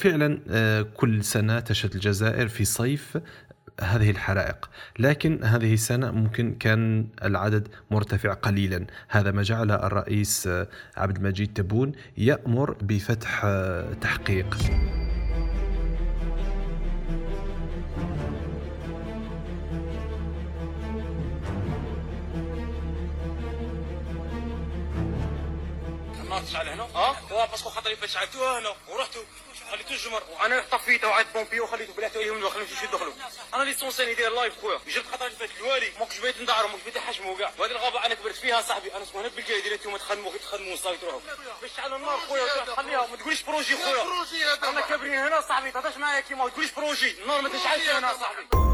فعلا آه، كل سنة تشهد الجزائر في صيف هذه الحرائق. لكن هذه السنة ممكن كان العدد مرتفع قليلا. هذا ما جعل الرئيس آه، عبد المجيد تبون يأمر بفتح آه، تحقيق. النار تشعل هنا؟ آه باسكو خاطري فاش شعلتوها هنا. ورحتوا. خليتو الجمر وأنا طفيته وعاد بومبي وخليته بلعتو عليهم خليهم يمشيو يدخلوا أنا اللي سونسيني داير لايف خويا. جبت اللي فات الوالي. ما كنتش بغيت ندعرو ما كنتش بغيت نحشمو كاع وهذه الغابة أنا كبرت فيها صاحبي. أنا اسمها هنا بالكايد اللي أنتم تخدموا تخدموا صافي تروحوا باش تعلوا النار خويا خليها ما تقوليش بروجي خويا. أنا كابرين هنا صاحبي تهضرش معايا كيما ما تقوليش بروجي. النار ما تشعلش هنا صاحبي.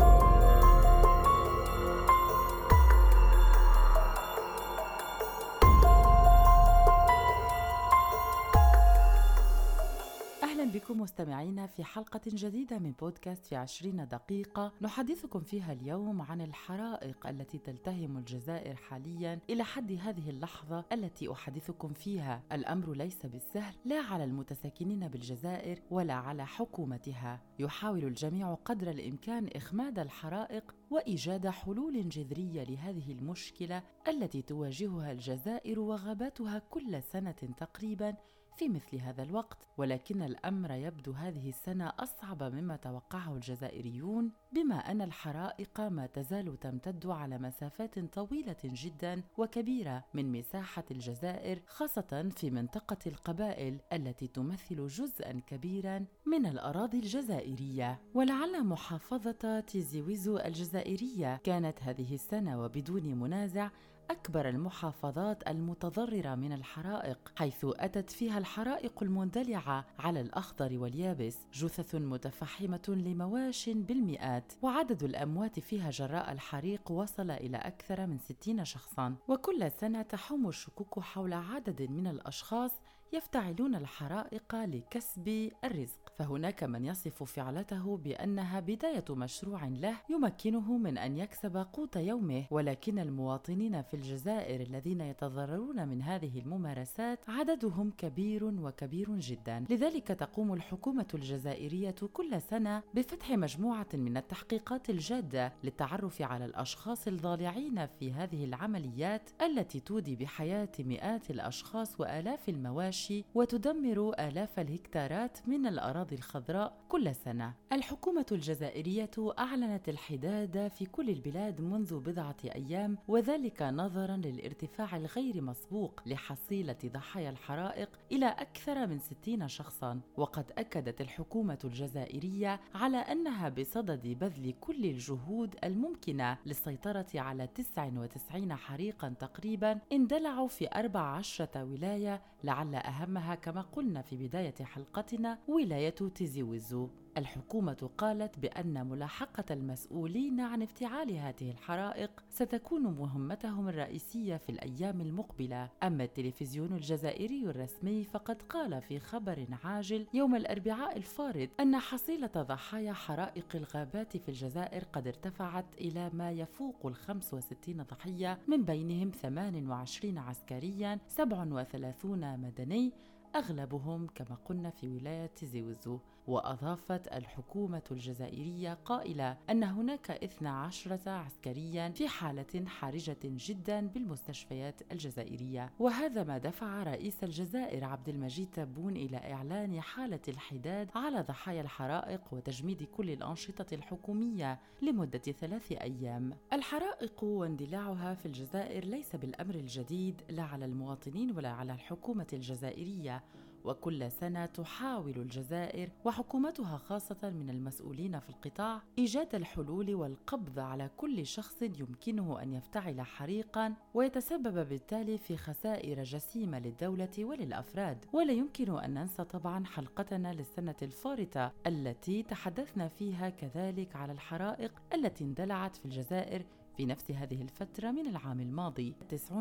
بكم مستمعينا في حلقة جديدة من بودكاست في عشرين دقيقة. نحدثكم فيها اليوم عن الحرائق التي تلتهم الجزائر حاليا إلى حد هذه اللحظة التي أحدثكم فيها. الأمر ليس بالسهل لا على المتساكنين بالجزائر ولا على حكومتها. يحاول الجميع قدر الإمكان إخماد الحرائق وإيجاد حلول جذرية لهذه المشكلة التي تواجهها الجزائر وغاباتها كل سنة تقريبا في مثل هذا الوقت ولكن الأمر يبدو هذه السنة أصعب مما توقعه الجزائريون بما أن الحرائق ما تزال تمتد على مسافات طويلة جدا وكبيرة من مساحة الجزائر خاصة في منطقة القبائل التي تمثل جزءا كبيرا من الأراضي الجزائرية. ولعل محافظة تيزي ويزو الجزائرية كانت هذه السنة وبدون منازع أكبر المحافظات المتضررة من الحرائق حيث أتت فيها الحرائق المندلعة على الأخضر واليابس جثث متفحمة لمواش بالمئات وعدد الأموات فيها جراء الحريق وصل إلى أكثر من 60 شخصا وكل سنة تحوم الشكوك حول عدد من الأشخاص يفتعلون الحرائق لكسب الرزق. فهناك من يصف فعلته بأنها بداية مشروع له يمكنه من أن يكسب قوت يومه. ولكن المواطنين في الجزائر الذين يتضررون من هذه الممارسات عددهم كبير وكبير جدا. لذلك تقوم الحكومة الجزائرية كل سنة بفتح مجموعة من التحقيقات الجادة للتعرف على الأشخاص الضالعين في هذه العمليات التي تودي بحياة مئات الأشخاص وآلاف المواشي. وتدمر آلاف الهكتارات من الأراضي الخضراء كل سنة. الحكومة الجزائرية أعلنت الحداد في كل البلاد منذ بضعة أيام وذلك نظرا للارتفاع الغير مسبوق لحصيلة ضحايا الحرائق إلى أكثر من 60 شخصا. وقد أكدت الحكومة الجزائرية على أنها بصدد بذل كل الجهود الممكنة للسيطرة على 99 حريقا تقريبا اندلعوا في 14 ولاية لعل أهمها كما قلنا في بداية حلقتنا ولاية تيزي ويزو. الحكومة قالت بأن ملاحقة المسؤولين عن افتعال هذه الحرائق ستكون مهمتهم الرئيسية في الأيام المقبلة، أما التلفزيون الجزائري الرسمي فقد قال في خبر عاجل يوم الأربعاء الفارط أن حصيلة ضحايا حرائق الغابات في الجزائر قد ارتفعت إلى ما يفوق ال 65 ضحية من بينهم 28 عسكريا 37 مدني أغلبهم كما قلنا في ولاية زيوزو. وأضافت الحكومة الجزائرية قائلة أن هناك 12 عسكريا في حالة حرجة جدا بالمستشفيات الجزائرية. وهذا ما دفع رئيس الجزائر عبد المجيد تبون إلى إعلان حالة الحداد على ضحايا الحرائق وتجميد كل الأنشطة الحكومية لمدة ثلاث أيام. الحرائق واندلاعها في الجزائر ليس بالأمر الجديد لا على المواطنين ولا على الحكومة الجزائرية. وكل سنة تحاول الجزائر وحكومتها خاصة من المسؤولين في القطاع إيجاد الحلول والقبض على كل شخص يمكنه أن يفتعل حريقا ويتسبب بالتالي في خسائر جسيمة للدولة وللأفراد. ولا يمكن أن ننسى طبعا حلقتنا للسنة الفارطة التي تحدثنا فيها كذلك على الحرائق التي اندلعت في الجزائر في نفس هذه الفترة من العام الماضي 90%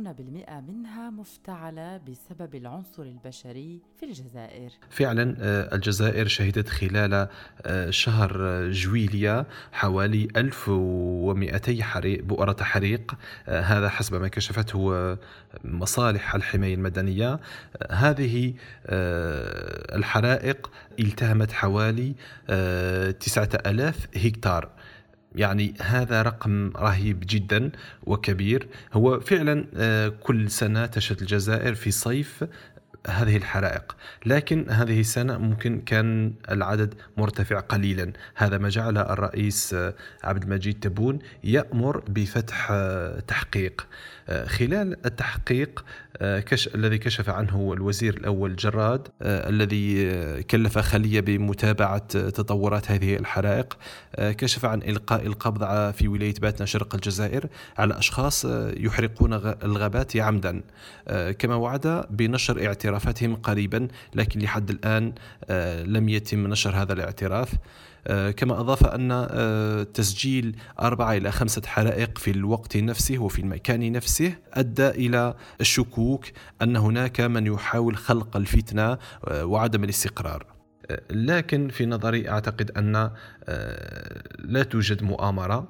منها مفتعلة بسبب العنصر البشري في الجزائر. فعلا آه، الجزائر شهدت خلال آه، شهر جويليا حوالي 1200 حريق بؤرة حريق. آه، هذا حسب ما كشفته مصالح الحماية المدنية. هذه الحرائق التهمت حوالي 9000 هكتار. يعني هذا رقم رهيب جدا وكبير. هو فعلا آه، كل سنة تشهد الجزائر في صيف هذه الحرائق. لكن هذه السنة ممكن كان العدد مرتفع قليلا. هذا ما جعل الرئيس آه، عبد المجيد تبون يأمر بفتح آه، تحقيق. خلال التحقيق آه، كش... الذي كشف عنه الوزير الأول جراد آه، الذي آه، كلف خلية بمتابعة تطورات هذه الحرائق كشف عن إلقاء القبض في ولاية باتنا شرق الجزائر على أشخاص يحرقون الغابات عمدا. كما وعد بنشر اعترافاتهم قريبا لكن لحد الآن لم يتم نشر هذا الاعتراف. آه، كما أضاف أن آه، تسجيل أربعة إلى خمسة حرائق في الوقت نفسه وفي المكان نفسه أدى إلى الشكوك أن هناك من يحاول خلق الفتنة آه، وعدم الاستقرار. لكن في نظري أعتقد أن لا توجد مؤامرة.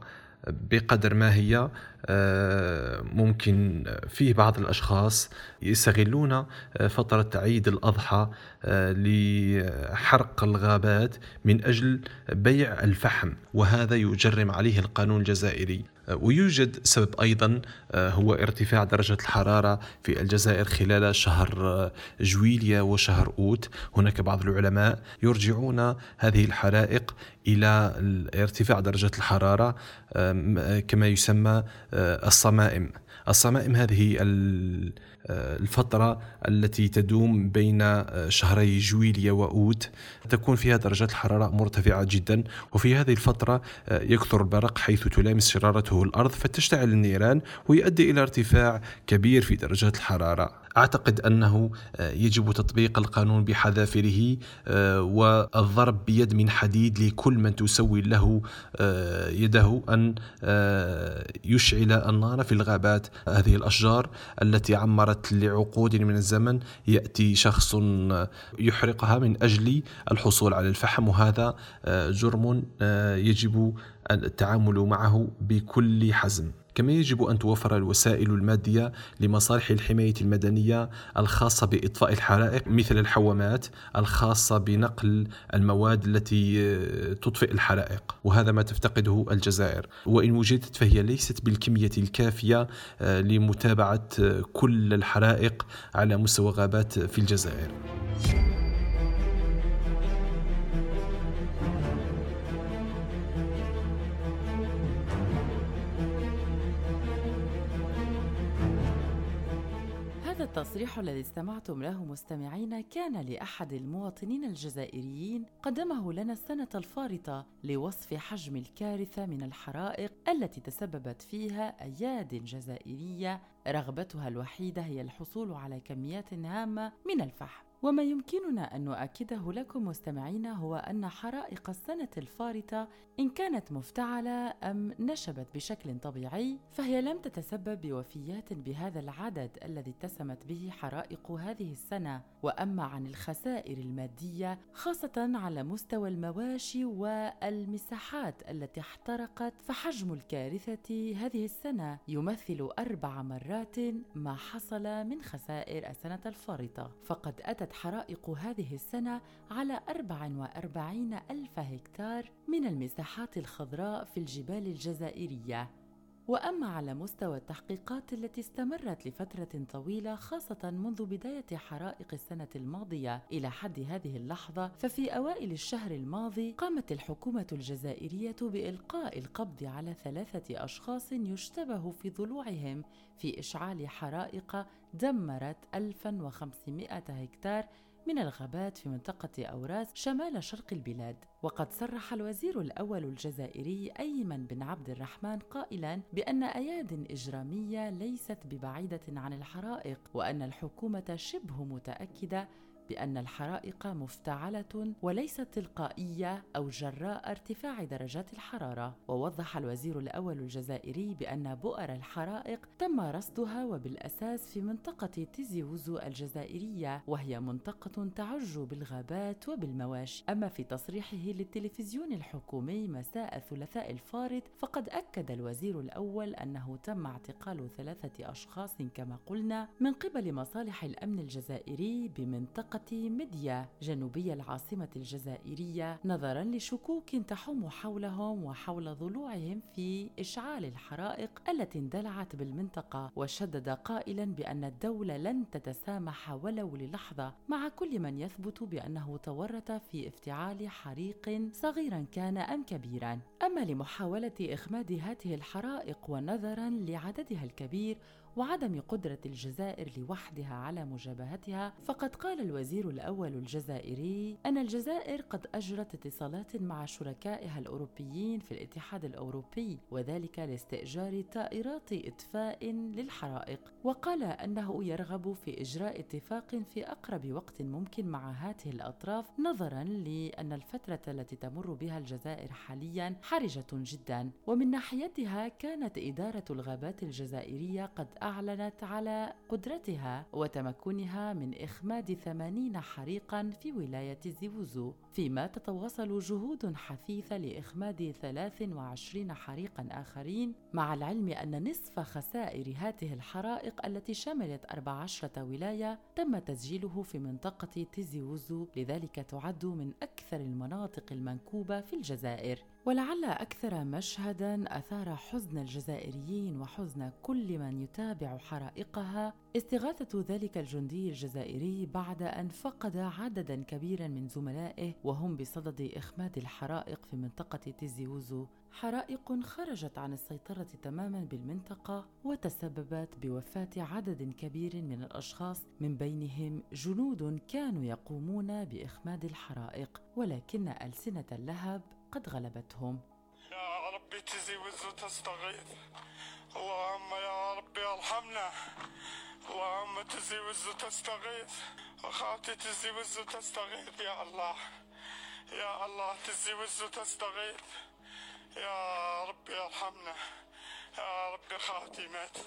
بقدر ما هي آه، ممكن فيه بعض الأشخاص يستغلون آه، فتره عيد الأضحى آه، لحرق الغابات من أجل بيع الفحم وهذا يجرم عليه القانون الجزائري. ويوجد سبب أيضا هو ارتفاع درجة الحرارة في الجزائر خلال شهر جويليا وشهر أوت. هناك بعض العلماء يرجعون هذه الحرائق إلى ارتفاع درجة الحرارة كما يسمى آه، الصمائم. الصمائم هذه آه، الفترة التي تدوم بين آه، شهري جويليا وأوت تكون فيها درجات الحرارة مرتفعة جدا وفي هذه الفترة يكثر البرق حيث تلامس شرارته الأرض فتشتعل النيران ويؤدي إلى ارتفاع كبير في درجات الحرارة. أعتقد أنه آه، يجب تطبيق القانون بحذافيره آه، والضرب بيد من حديد لكل من تسوي له آه، يده أن يشعل النار في الغابات. هذه الأشجار التي عمرت لعقود من الزمن يأتي شخص يحرقها من أجل الحصول على الفحم وهذا جرم يجب التعامل معه بكل حزم كما يجب أن توفر الوسائل المادية لمصالح الحماية المدنية الخاصة بإطفاء الحرائق مثل الحوامات الخاصة بنقل المواد التي آه، تطفئ الحرائق وهذا ما تفتقده الجزائر وإن وجدت فهي ليست بالكمية الكافية آه، لمتابعة آه، كل الحرائق على مستوى غابات في الجزائر. التصريح الذي استمعتم له مستمعين كان لأحد المواطنين الجزائريين قدمه لنا السنة الفارطة لوصف حجم الكارثة من الحرائق التي تسببت فيها أياد جزائرية رغبتها الوحيدة هي الحصول على كميات هامة من الفحم. وما يمكننا أن نؤكده لكم مستمعينا هو أن حرائق السنة الفارطة إن كانت مفتعلة أم نشبت بشكل طبيعي فهي لم تتسبب بوفيات بهذا العدد الذي اتسمت به حرائق هذه السنة. وأما عن الخسائر المادية خاصة على مستوى المواشي والمساحات التي احترقت فحجم الكارثة هذه السنة يمثل أربع مرات ما حصل من خسائر السنة الفارطة. فقد أتت حرائق هذه السنة على 44 ألف هكتار من المساحات الخضراء في الجبال الجزائرية. وأما على مستوى التحقيقات التي استمرت لفترة طويلة خاصة منذ بداية حرائق السنة الماضية إلى حد هذه اللحظة ففي أوائل الشهر الماضي قامت الحكومة الجزائرية بإلقاء القبض على ثلاثة أشخاص يشتبه في ضلوعهم في إشعال حرائق دمرت 1500 هكتار من الغابات في منطقة أوراس شمال شرق البلاد. وقد صرح الوزير الأول الجزائري أيمن بن عبد الرحمن قائلا بأن أياد إجرامية ليست ببعيدة عن الحرائق وأن الحكومة شبه متأكدة بأن الحرائق مفتعلة وليست تلقائية أو جراء ارتفاع درجات الحرارة. ووضح الوزير الأول الجزائري بأن بؤر الحرائق تم رصدها وبالأساس في منطقة تيزي وزو الجزائرية وهي منطقة تعج بالغابات وبالمواشي. أما في تصريحه للتلفزيون الحكومي مساء الثلاثاء الفارط فقد أكد الوزير الأول أنه تم اعتقال ثلاثة أشخاص كما قلنا من قبل مصالح الأمن الجزائري بمنطقة مديا جنوبي العاصمة الجزائرية نظرا لشكوك تحوم حولهم وحول ضلوعهم في إشعال الحرائق التي اندلعت بالمنطقة وشدد قائلا بأن الدولة لن تتسامح ولو للحظة مع كل من يثبت بأنه تورط في افتعال حريق صغيرا كان أم كبيرا. أما لمحاولة إخماد هذه الحرائق ونظرا لعددها الكبير وعدم قدرة الجزائر لوحدها على مجابهتها فقد قال الوزير الأول الجزائري أن الجزائر قد أجرت اتصالات مع شركائها الأوروبيين في الاتحاد الأوروبي وذلك لاستئجار طائرات إطفاء للحرائق. وقال أنه يرغب في إجراء اتفاق في أقرب وقت ممكن مع هذه الأطراف نظرا لأن الفترة التي تمر بها الجزائر حاليا حرجة جدا. ومن ناحيتها كانت إدارة الغابات الجزائرية قد أعلنت على قدرتها وتمكنها من إخماد ثمانين حريقا في ولاية زيوزو فيما تتواصل جهود حثيثة لإخماد 23 حريقا آخرين مع العلم أن نصف خسائر هذه الحرائق التي شملت 14 ولاية تم تسجيله في منطقة تيزيوزو لذلك تعد من أكثر المناطق المنكوبة في الجزائر. ولعل أكثر مشهدا أثار حزن الجزائريين وحزن كل من يتابع حرائقها استغاثة ذلك الجندي الجزائري بعد أن فقد عددا كبيرا من زملائه وهم بصدد إخماد الحرائق في منطقة تيزيوزو. حرائق خرجت عن السيطرة تماما بالمنطقة وتسببت بوفاة عدد كبير من الأشخاص من بينهم جنود كانوا يقومون بإخماد الحرائق ولكن ألسنة اللهب قد غلبتهم. يا ربي تزي وزو تستغيث. اللهم يا ربي ارحمنا. اللهم تزي وزو تستغيث. اخواتي تزي وزو تستغيث. يا الله. يا الله تزي وزو تستغيث. يا ربي ارحمنا. يا ربي خاتي مات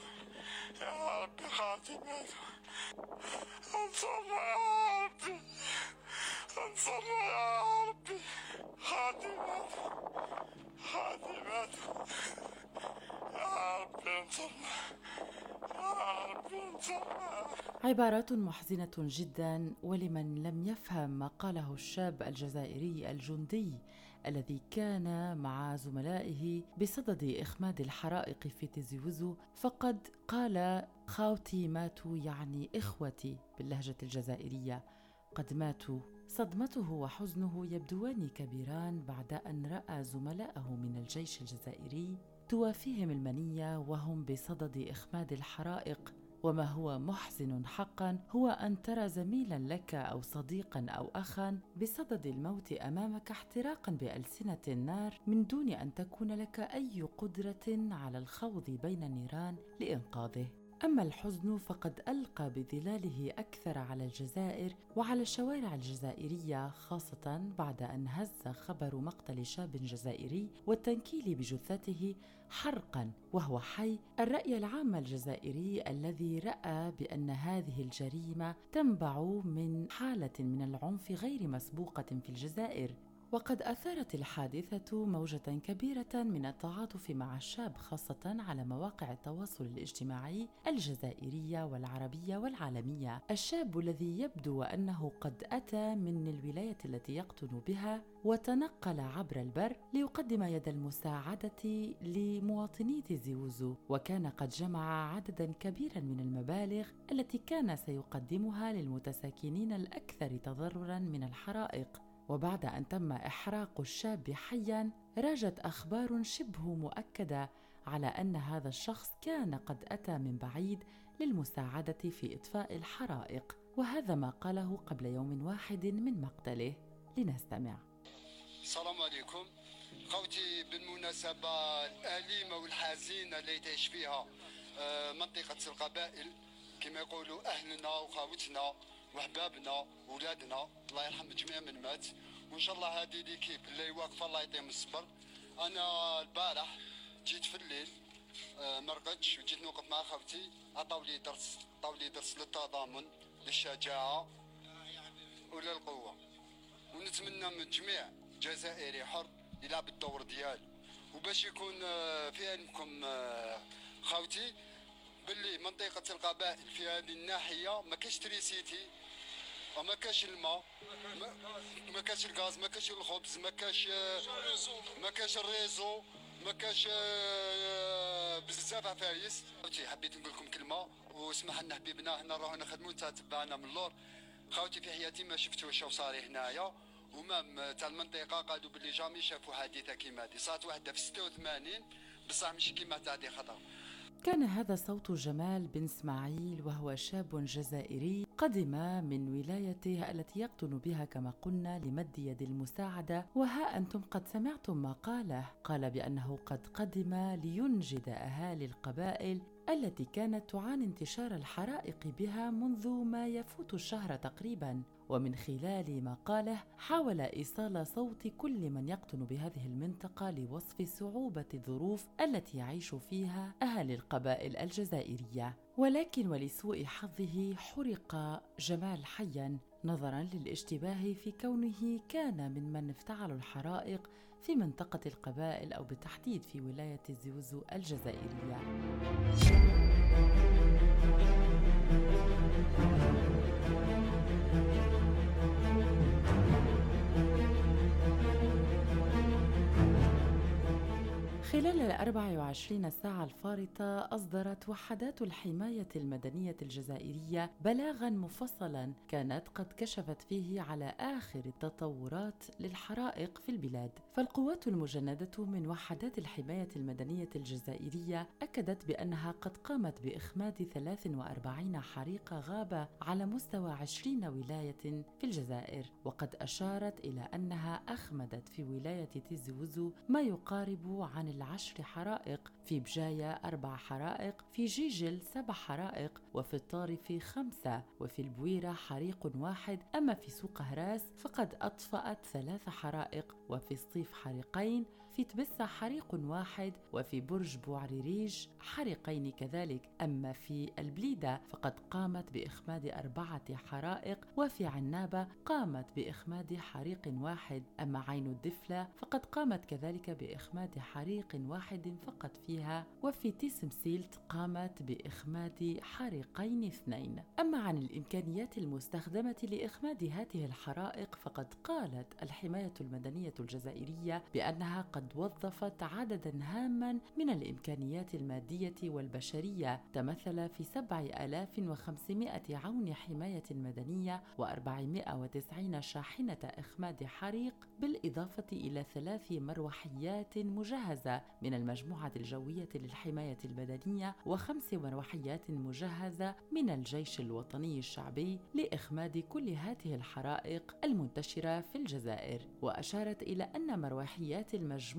يا ربي خاتي مات انصرنا يا ربي انصرنا يا ربي خاتي مات خاتي مات يا ربي انصرنا يا ربي انصرنا عبارات محزنة جدا ولمن لم يفهم ما قاله الشاب الجزائري الجندي. الذي كان مع زملائه بصدد إخماد الحرائق في تيزيوزو فقد قال خاوتي ماتوا يعني إخوتي باللهجة الجزائرية. قد ماتوا. صدمته وحزنه يبدوان كبيران بعد أن رأى زملائه من الجيش الجزائري توافيهم المنية وهم بصدد إخماد الحرائق وما هو محزن حقا هو أن ترى زميلا لك أو صديقا أو اخا بصدد الموت أمامك احتراقا بألسنة النار من دون أن تكون لك أي قدرة على الخوض بين النيران لإنقاذه. أما الحزن فقد ألقى بظلاله أكثر على الجزائر وعلى الشوارع الجزائرية خاصة بعد أن هز خبر مقتل شاب جزائري والتنكيل بجثته حرقا وهو حي الرأي العام الجزائري الذي رأى بأن هذه الجريمة تنبع من حالة من العنف غير مسبوقة في الجزائر. وقد أثارت الحادثة موجة كبيرة من التعاطف مع الشاب خاصة على مواقع التواصل الاجتماعي الجزائرية والعربية والعالمية. الشاب الذي يبدو أنه قد أتى من الولايه التي يقطن بها وتنقل عبر البر ليقدم يد المساعدة لمواطني تيزيوزو. وكان قد جمع عددا كبيرا من المبالغ التي كان سيقدمها للمتساكنين الأكثر تضررا من الحرائق. وبعد أن تم إحراق الشاب حيا راجت أخبار شبه مؤكدة على أن هذا الشخص كان قد أتى من بعيد للمساعدة في إطفاء الحرائق وهذا ما قاله قبل يوم واحد من مقتله. لنستمع. السلام عليكم. خوتي بالمناسبة الأليمة والحزينة اللي تعيش فيها آه، منطقة القبائل كما يقولوا أهلنا وخاوتنا وحبابنا ولادنا الله يرحم جميع من مات. وإن شاء الله هذه ليكيب اللي واقفة الله يعطيهم الصبر. أنا البارح جيت في الليل آه، ما رقدتش وجيت نوقف مع خاوتي عطاو لي درس عطاو لي درس للتضامن للشجاعة وللقوه ونتمنى من جميع جزائري حر يلعب الدور ديالو وباش يكون آه، في علمكم آه، خاوتي باللي منطقة القبائل في هذه الناحية ما كاش électricité وما كاش الماء ما- كاش الغاز ما كاش الخبز ما كاش ما كاش ال réseau ما كاش آه، بزاف عفايس. حبيت نقول لكم كلمة واسمح لنا حبيبنا حنا راهو نخدموا نتا تبعنا من اللور. خوتي في حياتي ما شفت واش صاري هنايا و même تاع المنطقة قالوا باللي jamais شافوا حادثه كيما هذه. صارت واحدة في 86 بصح ماشي كيما تاع هذي الخطرة. كان هذا صوت جمال بن إسماعيل وهو شاب جزائري قدم من ولايته التي يقطن بها كما قلنا لمد يد المساعدة. وها أنتم قد سمعتم ما قاله. قال بأنه قد قدم لينجد أهالي القبائل التي كانت تعاني انتشار الحرائق بها منذ ما يفوت الشهر تقريبا. ومن خلال ما قاله حاول إيصال صوت كل من يقطن بهذه المنطقة لوصف صعوبة الظروف التي يعيش فيها أهالي القبائل الجزائرية. ولكن ولسوء حظه حرق جمال حيا نظرا للاشتباه في كونه كان ممن افتعلوا الحرائق في منطقة القبائل أو بالتحديد في ولاية زيوزو الجزائرية. خلال الأربع وعشرين ساعة الفارطة أصدرت وحدات الحماية المدنية الجزائرية بلاغا مفصلا كانت قد كشفت فيه على آخر التطورات للحرائق في البلاد. فالقوات المجندة من وحدات الحماية المدنية الجزائرية أكدت بأنها قد قامت بإخماد 43 حريق غابة على مستوى 20 ولاية في الجزائر وقد أشارت إلى أنها أخمدت في ولاية تيزي وزو ما يقارب عن العشر حرائق في بجاية أربع حرائق في جيجل سبع حرائق وفي الطارف خمسة وفي البويرة حريق واحد أما في سوق هراس فقد أطفأت ثلاث حرائق وفي سطيف حريقين في تبسة حريق واحد وفي برج بوعريريج حريقين كذلك. أما في البليدة فقد قامت بإخماد أربعة حرائق وفي عنابة قامت بإخماد حريق واحد. أما عين الدفلة فقد قامت كذلك بإخماد حريق واحد فقط فيها وفي تيسمسيلت قامت بإخماد حريقين اثنين. أما عن الإمكانيات المستخدمة لإخماد هذه الحرائق فقد قالت الحماية المدنية الجزائرية بأنها قد وظفت عددا هاما من الإمكانيات المادية والبشرية تمثل في 7500 عون حماية مدنية و490 شاحنة إخماد حريق بالإضافة إلى ثلاث مروحيات مجهزة من المجموعة الجوية للحماية المدنية وخمس مروحيات مجهزة من الجيش الوطني الشعبي لإخماد كل هذه الحرائق المنتشرة في الجزائر. وأشارت إلى أن مروحيات المجموعة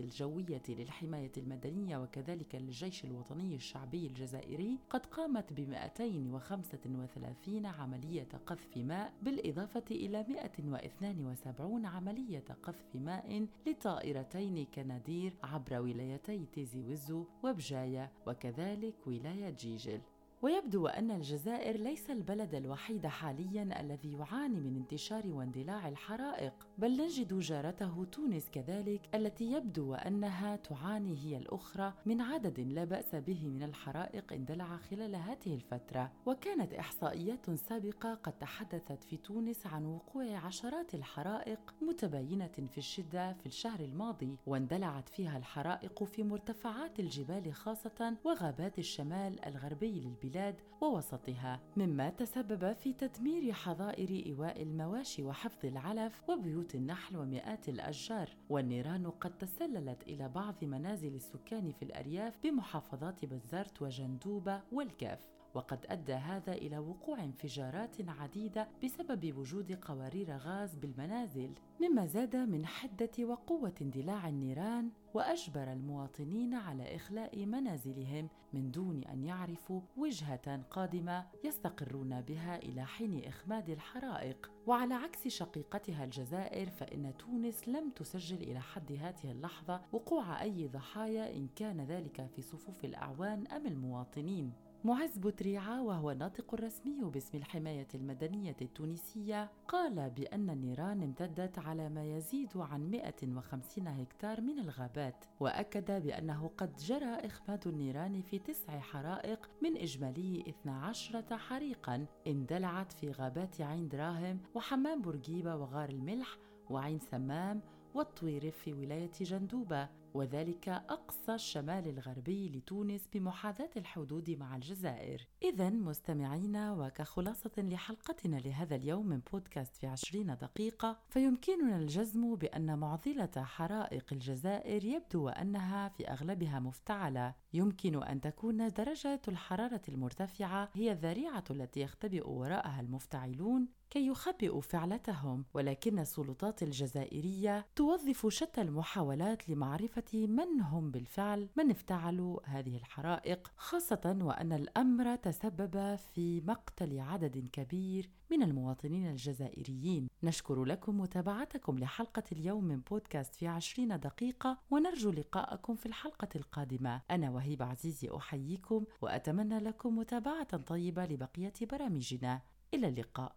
الجوية للحماية المدنية وكذلك للجيش الوطني الشعبي الجزائري قد قامت ب 235 عملية قذف ماء بالإضافة إلى 172 عملية قذف ماء لطائرتين كنادير عبر ولايتي تيزي وزو وبجاية وكذلك ولاية جيجل. ويبدو أن الجزائر ليس البلد الوحيد حاليا الذي يعاني من انتشار واندلاع الحرائق بل نجد جارته تونس كذلك التي يبدو أنها تعاني هي الأخرى من عدد لا بأس به من الحرائق اندلع خلال هذه الفترة. وكانت إحصائيات سابقة قد تحدثت في تونس عن وقوع عشرات الحرائق متباينة في الشدة في الشهر الماضي واندلعت فيها الحرائق في مرتفعات الجبال خاصة وغابات الشمال الغربي للبلاد. البلاد ووسطها مما تسبب في تدمير حظائر إيواء المواشي وحفظ العلف وبيوت النحل ومئات الأشجار. والنيران قد تسللت إلى بعض منازل السكان في الأرياف بمحافظات بزرت وجندوبة والكاف. وقد أدى هذا إلى وقوع انفجارات عديدة بسبب وجود قوارير غاز بالمنازل. مما زاد من حدة وقوة اندلاع النيران وأجبر المواطنين على إخلاء منازلهم من دون أن يعرفوا وجهة قادمة يستقرون بها إلى حين إخماد الحرائق. وعلى عكس شقيقتها الجزائر فإن تونس لم تسجل إلى حد هذه اللحظة وقوع أي ضحايا إن كان ذلك في صفوف الأعوان أم المواطنين. معز بوتريعة وهو الناطق الرسمي باسم الحماية المدنية التونسية قال بأن النيران امتدت على ما يزيد عن 150 هكتار من الغابات وأكد بأنه قد جرى إخماد النيران في تسع حرائق من إجمالي 12 حريقا اندلعت في غابات عين دراهم وحمام بورقيبة وغار الملح وعين سمام والطويرف في ولاية جندوبة. وذلك أقصى الشمال الغربي لتونس بمحاذاة الحدود مع الجزائر. إذا مستمعينا وكخلاصة لحلقتنا لهذا اليوم من بودكاست في عشرين دقيقة فيمكننا الجزم بأن معضلة حرائق الجزائر يبدو أنها في أغلبها مفتعلة. يمكن أن تكون درجة الحرارة المرتفعة هي الذريعة التي يختبئ وراءها المفتعلون كي يخبئوا فعلتهم ولكن السلطات الجزائرية توظف شتى المحاولات لمعرفة من هم بالفعل من افتعلوا هذه الحرائق خاصة وأن الأمر تسبب في مقتل عدد كبير من المواطنين الجزائريين. نشكر لكم متابعتكم لحلقة اليوم من بودكاست في عشرين دقيقة ونرجو لقاءكم في الحلقة القادمة. أنا وهيب عزيزي أحييكم وأتمنى لكم متابعة طيبة لبقية برامجنا. إلى اللقاء.